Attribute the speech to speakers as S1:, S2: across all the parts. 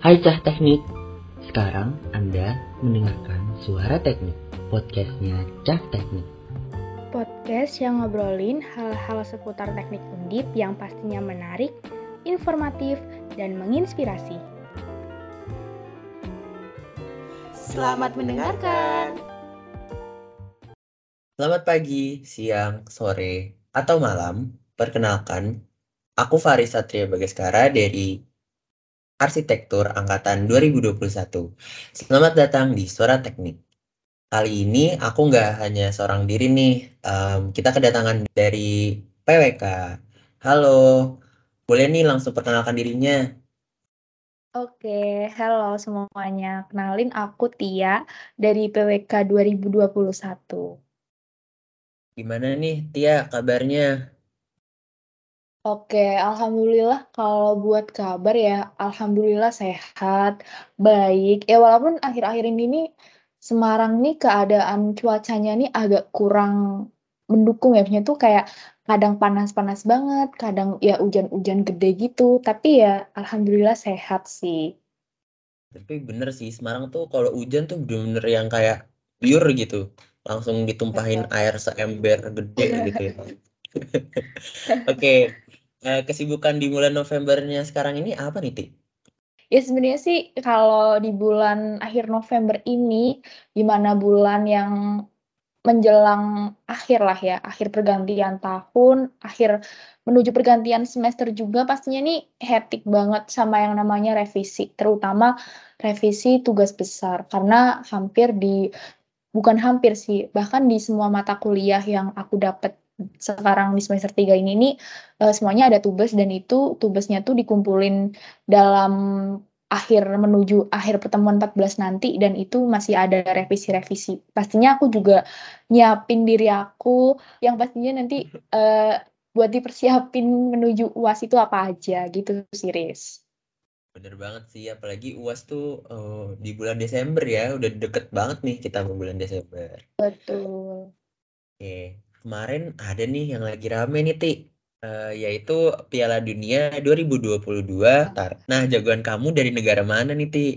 S1: Hai Cah Teknik, sekarang Anda mendengarkan Suara Teknik, podcastnya Cah Teknik.
S2: Podcast yang ngobrolin hal-hal seputar teknik undip yang pastinya menarik, informatif, dan menginspirasi.
S3: Selamat mendengarkan.
S1: Selamat pagi, siang, sore, atau malam. Perkenalkan, aku Faris Satria Bagaskara dari Arsitektur Angkatan 2021. Selamat datang di Suara Teknik. Kali ini aku nggak hanya seorang diri nih, um, kita kedatangan dari PWK. Halo, boleh nih langsung perkenalkan dirinya.
S2: Oke, halo semuanya. Kenalin aku Tia dari PWK 2021.
S1: Gimana nih Tia kabarnya?
S2: Oke, alhamdulillah kalau buat kabar ya, alhamdulillah sehat, baik. Ya walaupun akhir-akhir ini nih Semarang nih keadaan cuacanya nih agak kurang mendukung ya, maksudnya tuh kayak kadang panas-panas banget, kadang ya hujan-hujan gede gitu, tapi ya alhamdulillah sehat sih.
S1: Tapi bener sih, Semarang tuh kalau hujan tuh bener-bener yang kayak pure gitu. Langsung ditumpahin air seember gede gitu ya. Oke, uh, kesibukan di bulan Novembernya sekarang ini apa nih, Ti?
S2: Ya sebenarnya sih kalau di bulan akhir November ini, di mana bulan yang menjelang akhir lah ya, akhir pergantian tahun, akhir menuju pergantian semester juga pastinya nih hektik banget sama yang namanya revisi, terutama revisi tugas besar karena hampir di bukan hampir sih, bahkan di semua mata kuliah yang aku dapat sekarang di semester 3 ini nih uh, semuanya ada tugas dan itu tugasnya tuh dikumpulin dalam akhir menuju akhir pertemuan 14 nanti dan itu masih ada revisi-revisi. Pastinya aku juga nyiapin diri aku yang pastinya nanti uh, buat dipersiapin menuju UAS itu apa aja gitu sih Riz.
S1: Bener banget sih, apalagi UAS tuh uh, di bulan Desember ya, udah deket banget nih kita mau bulan Desember.
S2: Betul.
S1: Oke, kemarin ada nih yang lagi rame nih Ti. Uh, yaitu Piala Dunia 2022 tar. Nah jagoan kamu dari negara mana nih Ti?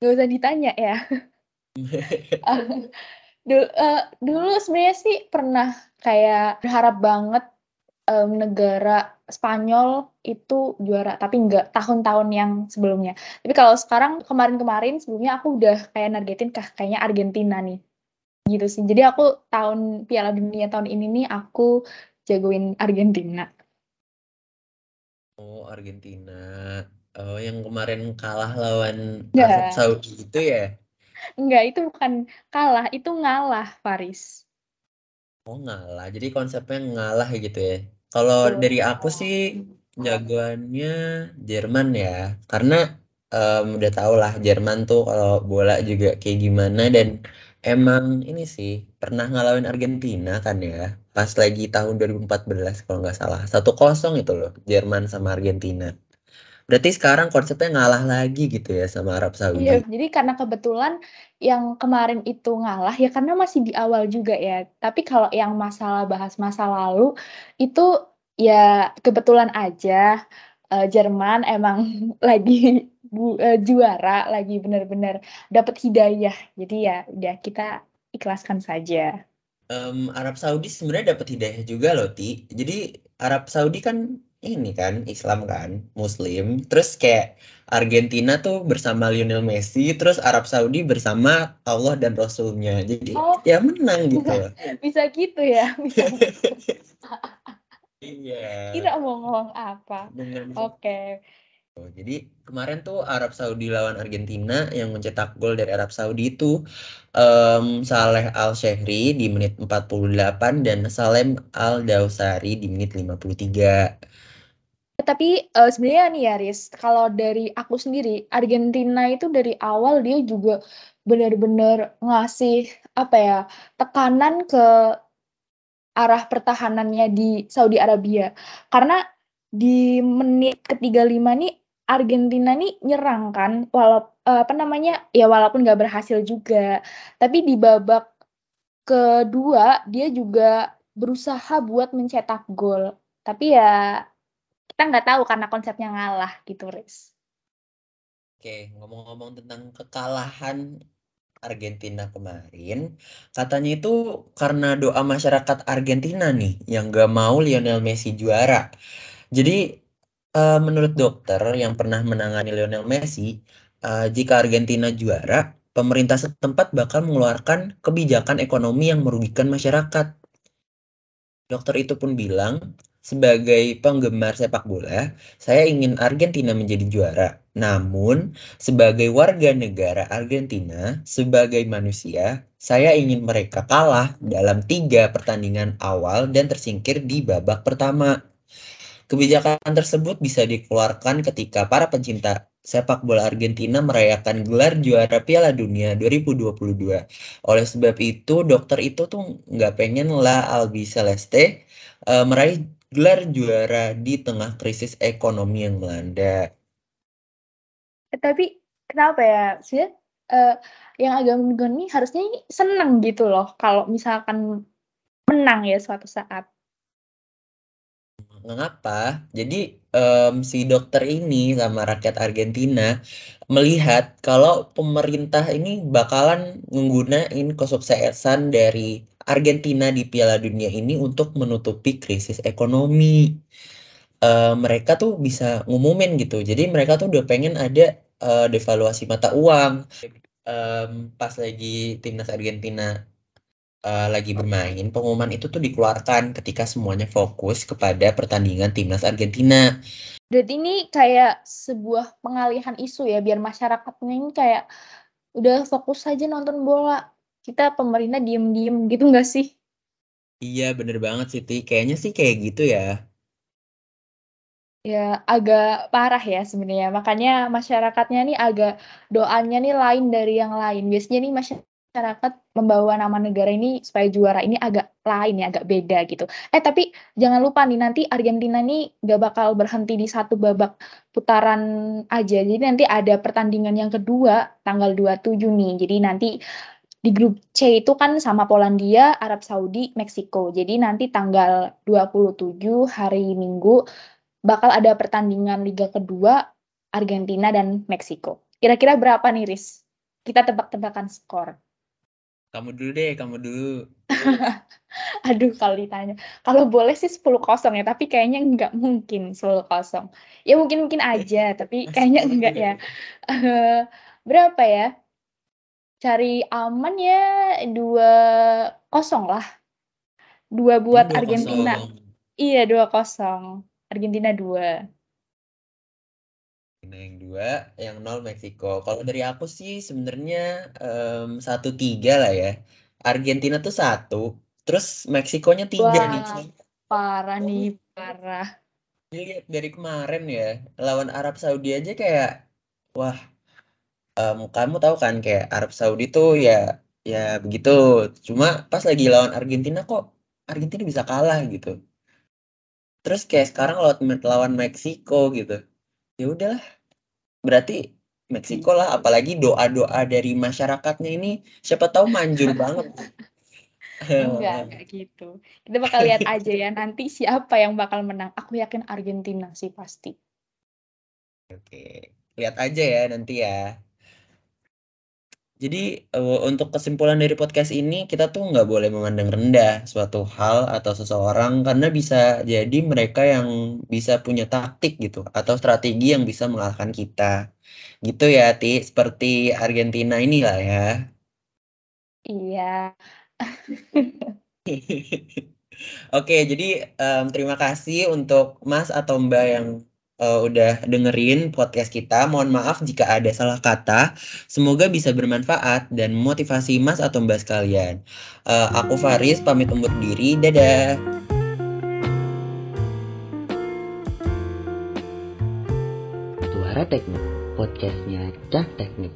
S2: Gak usah ditanya ya. Dulu, uh, dulu sebenarnya sih pernah kayak berharap banget um, negara Spanyol itu juara tapi enggak tahun-tahun yang sebelumnya. Tapi kalau sekarang kemarin-kemarin sebelumnya aku udah kayak nargetin kah kayaknya Argentina nih gitu sih. Jadi aku tahun Piala Dunia tahun ini nih aku jagoin Argentina.
S1: Oh, Argentina. Oh, yang kemarin kalah lawan Arab Saudi itu ya?
S2: Enggak, itu bukan kalah, itu ngalah Paris.
S1: Oh, ngalah. Jadi konsepnya ngalah gitu ya. Kalau dari aku sih jagoannya Jerman ya. Karena um, udah tau lah Jerman tuh kalau bola juga kayak gimana dan Emang ini sih, pernah ngalawin Argentina kan ya, pas lagi tahun 2014 kalau nggak salah. satu kosong itu loh, Jerman sama Argentina. Berarti sekarang konsepnya ngalah lagi gitu ya sama Arab Saudi.
S2: Iya, jadi karena kebetulan yang kemarin itu ngalah ya karena masih di awal juga ya. Tapi kalau yang masalah bahas masa lalu itu ya kebetulan aja uh, Jerman emang lagi bu, uh, juara lagi benar-benar dapat hidayah. Jadi ya udah kita ikhlaskan saja.
S1: Um, Arab Saudi sebenarnya dapat hidayah juga loh ti. Jadi Arab Saudi kan ini kan Islam kan Muslim. Terus kayak Argentina tuh bersama Lionel Messi terus Arab Saudi bersama Allah dan Rasulnya. Jadi oh, ya menang gitu
S2: bisa gitu ya bisa
S1: iya.
S2: Tidak mau ngomong apa? Oke. okay.
S1: Oh, jadi kemarin tuh Arab Saudi lawan Argentina yang mencetak gol dari Arab Saudi itu um, Saleh Al Shehri di menit 48 dan Salem Al Dausari di menit 53.
S2: Tapi uh, sebenarnya nih ya Riz, kalau dari aku sendiri Argentina itu dari awal dia juga benar-benar ngasih apa ya tekanan ke arah pertahanannya di Saudi Arabia karena di menit ketiga lima nih Argentina nih nyerang kan, walau uh, apa namanya, ya walaupun nggak berhasil juga, tapi di babak kedua dia juga berusaha buat mencetak gol. Tapi ya kita nggak tahu karena konsepnya ngalah gitu, Riz.
S1: Oke, ngomong-ngomong tentang kekalahan Argentina kemarin, katanya itu karena doa masyarakat Argentina nih yang gak mau Lionel Messi juara. Jadi uh, menurut dokter yang pernah menangani Lionel Messi, uh, jika Argentina juara, pemerintah setempat bakal mengeluarkan kebijakan ekonomi yang merugikan masyarakat. Dokter itu pun bilang, sebagai penggemar sepak bola, saya ingin Argentina menjadi juara. Namun, sebagai warga negara Argentina, sebagai manusia, saya ingin mereka kalah dalam tiga pertandingan awal dan tersingkir di babak pertama. Kebijakan tersebut bisa dikeluarkan ketika para pencinta sepak bola Argentina merayakan gelar juara Piala Dunia 2022. Oleh sebab itu, dokter itu tuh nggak pengen La Albi Celeste uh, meraih gelar juara di tengah krisis ekonomi yang melanda.
S2: Eh, tapi kenapa ya? sih? uh, yang agak menggoni harusnya senang gitu loh kalau misalkan menang ya suatu saat.
S1: Mengapa? Jadi um, si dokter ini sama rakyat Argentina melihat kalau pemerintah ini bakalan menggunakan kesuksesan dari Argentina di Piala Dunia ini untuk menutupi krisis ekonomi. Uh, mereka tuh bisa ngumumin gitu. Jadi mereka tuh udah pengen ada uh, devaluasi mata uang. Um, pas lagi timnas Argentina uh, lagi bermain, pengumuman itu tuh dikeluarkan ketika semuanya fokus kepada pertandingan timnas Argentina.
S2: Jadi ini kayak sebuah pengalihan isu ya, biar masyarakatnya ini kayak udah fokus saja nonton bola. Kita pemerintah diem-diem gitu nggak sih?
S1: Iya bener banget Siti, kayaknya sih kayak gitu ya.
S2: Ya agak parah ya sebenarnya, makanya masyarakatnya nih agak doanya nih lain dari yang lain. Biasanya nih masyarakat masyarakat membawa nama negara ini supaya juara ini agak lain ya, agak beda gitu. Eh tapi jangan lupa nih nanti Argentina ini gak bakal berhenti di satu babak putaran aja. Jadi nanti ada pertandingan yang kedua tanggal 27 nih. Jadi nanti di grup C itu kan sama Polandia, Arab Saudi, Meksiko. Jadi nanti tanggal 27 hari Minggu bakal ada pertandingan liga kedua Argentina dan Meksiko. Kira-kira berapa nih Riz? Kita tebak-tebakan skor.
S1: Kamu dulu deh, kamu dulu.
S2: Aduh, kalau ditanya. Kalau boleh sih 10 kosong ya, tapi kayaknya nggak mungkin 10 kosong. Ya mungkin-mungkin aja, tapi kayaknya enggak ya. Uh, berapa ya? Cari aman ya 2 kosong lah. Dua buat 2 Argentina. Kosong. Iya, 2 kosong. Argentina 2
S1: yang dua, yang nol Meksiko. Kalau dari aku sih sebenarnya satu tiga lah ya. Argentina tuh satu, terus Meksikonya tiga Wah, nih.
S2: Parah nih, parah.
S1: Lihat dari kemarin ya, lawan Arab Saudi aja kayak, wah, um, kamu tahu kan kayak Arab Saudi tuh ya, ya begitu. Cuma pas lagi lawan Argentina kok Argentina bisa kalah gitu. Terus kayak sekarang lawan lawan Meksiko gitu. Ya udahlah, Berarti Meksiko lah, apalagi doa-doa dari masyarakatnya ini siapa tahu manjur banget.
S2: Enggak, enggak gitu. Kita bakal lihat aja ya nanti siapa yang bakal menang. Aku yakin Argentina sih pasti.
S1: Oke, lihat aja ya nanti ya. Jadi uh, untuk kesimpulan dari podcast ini kita tuh nggak boleh memandang rendah suatu hal atau seseorang karena bisa jadi mereka yang bisa punya taktik gitu atau strategi yang bisa mengalahkan kita. Gitu ya, Ti. Seperti Argentina inilah ya.
S2: Iya.
S1: Oke, jadi um, terima kasih untuk Mas atau Mbak yang uh, udah dengerin podcast kita. Mohon maaf jika ada salah kata. Semoga bisa bermanfaat dan motivasi Mas atau Mbak sekalian. Uh, aku Faris, pamit undur diri. Dadah. Suara Teknik, podcastnya Cak Teknik.